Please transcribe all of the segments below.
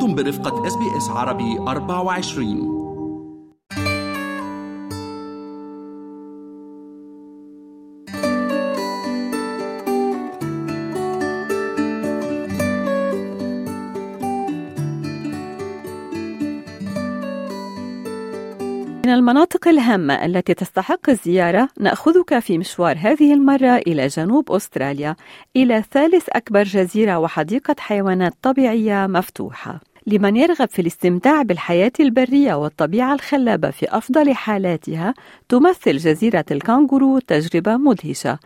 أنتم برفقة إس بي إس عربي 24 من المناطق الهامة التي تستحق الزيارة نأخذك في مشوار هذه المرة إلى جنوب أستراليا إلى ثالث أكبر جزيرة وحديقة حيوانات طبيعية مفتوحة. لمن يرغب في الاستمتاع بالحياة البرية والطبيعة الخلابة في أفضل حالاتها تمثل جزيرة الكانغورو تجربة مدهشة.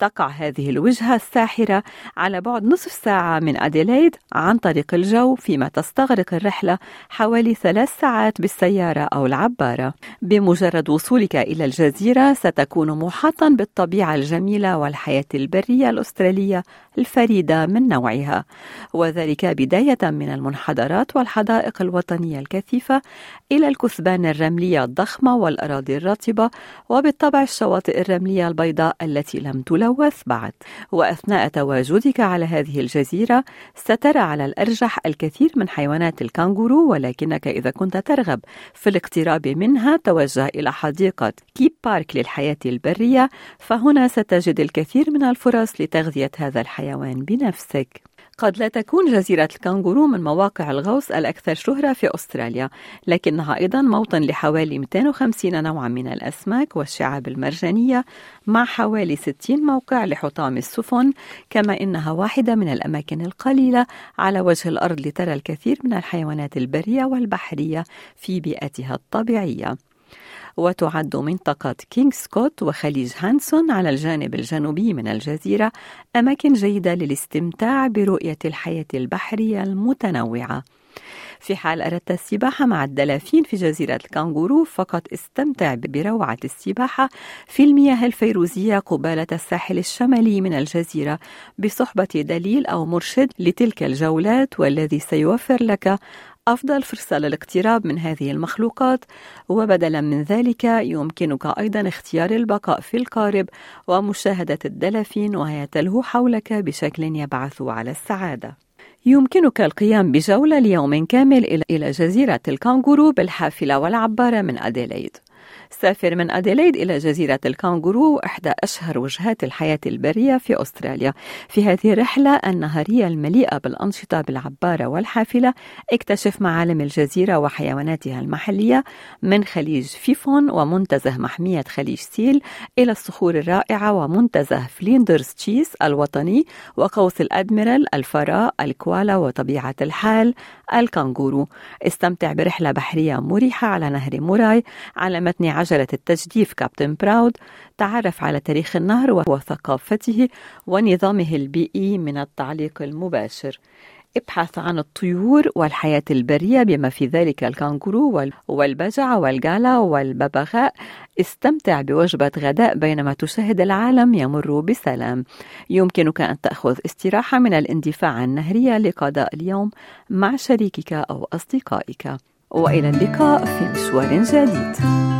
تقع هذه الوجهة الساحرة على بعد نصف ساعة من أديلايد عن طريق الجو فيما تستغرق الرحلة حوالي ثلاث ساعات بالسيارة أو العبارة. بمجرد وصولك إلى الجزيرة ستكون محاطا بالطبيعة الجميلة والحياة البرية الأسترالية الفريدة من نوعها. وذلك بداية من المنحدرات والحدائق الوطنية الكثيفة إلى الكثبان الرملية الضخمة والأراضي الرطبة وبالطبع الشواطئ الرملية البيضاء التي لم تلوث. بعد وأثناء تواجدك على هذه الجزيرة سترى على الأرجح الكثير من حيوانات الكانغورو ولكنك إذا كنت ترغب في الاقتراب منها توجه إلى حديقة كيب بارك للحياة البرية. فهنا ستجد الكثير من الفرص لتغذية هذا الحيوان بنفسك. قد لا تكون جزيرة الكانغورو من مواقع الغوص الأكثر شهرة في أستراليا، لكنها أيضا موطن لحوالي 250 نوعا من الأسماك والشعاب المرجانية مع حوالي 60 موقع لحطام السفن، كما إنها واحدة من الأماكن القليلة على وجه الأرض لترى الكثير من الحيوانات البرية والبحرية في بيئتها الطبيعية. وتعد منطقة كينغسكوت وخليج هانسون على الجانب الجنوبي من الجزيرة أماكن جيدة للاستمتاع برؤية الحياة البحرية المتنوعة. في حال أردت السباحة مع الدلافين في جزيرة الكانغورو فقط استمتع بروعة السباحة في المياه الفيروزية قبالة الساحل الشمالي من الجزيرة بصحبة دليل أو مرشد لتلك الجولات والذي سيوفر لك أفضل فرصة للاقتراب من هذه المخلوقات. وبدلا من ذلك يمكنك أيضا اختيار البقاء في القارب ومشاهدة الدلافين وهي تلهو حولك بشكل يبعث على السعادة. يمكنك القيام بجولة ليوم كامل إلى جزيرة الكانغورو بالحافلة والعبارة من أديلايد سافر من أديلايد إلى جزيرة الكانغورو إحدى أشهر وجهات الحياة البرية في أستراليا. في هذه الرحلة النهارية المليئة بالأنشطة بالعبارة والحافلة اكتشف معالم الجزيرة وحيواناتها المحلية من خليج فيفون ومنتزه محمية خليج سيل إلى الصخور الرائعة ومنتزه فليندرز تشيس الوطني وقوس الأدميرال الفراء الكوالا وطبيعة الحال الكانغورو. استمتع برحلة بحرية مريحة على نهر موراي على متن عجلة التجديف كابتن براود تعرف على تاريخ النهر وثقافته ونظامه البيئي من التعليق المباشر. ابحث عن الطيور والحياة البرية بما في ذلك الكانغورو والبجع والجالا والببغاء. استمتع بوجبة غداء بينما تشاهد العالم يمر بسلام. يمكنك أن تأخذ استراحة من الاندفاع النهرية لقضاء اليوم مع شريكك أو أصدقائك. وإلى اللقاء في مشوار جديد.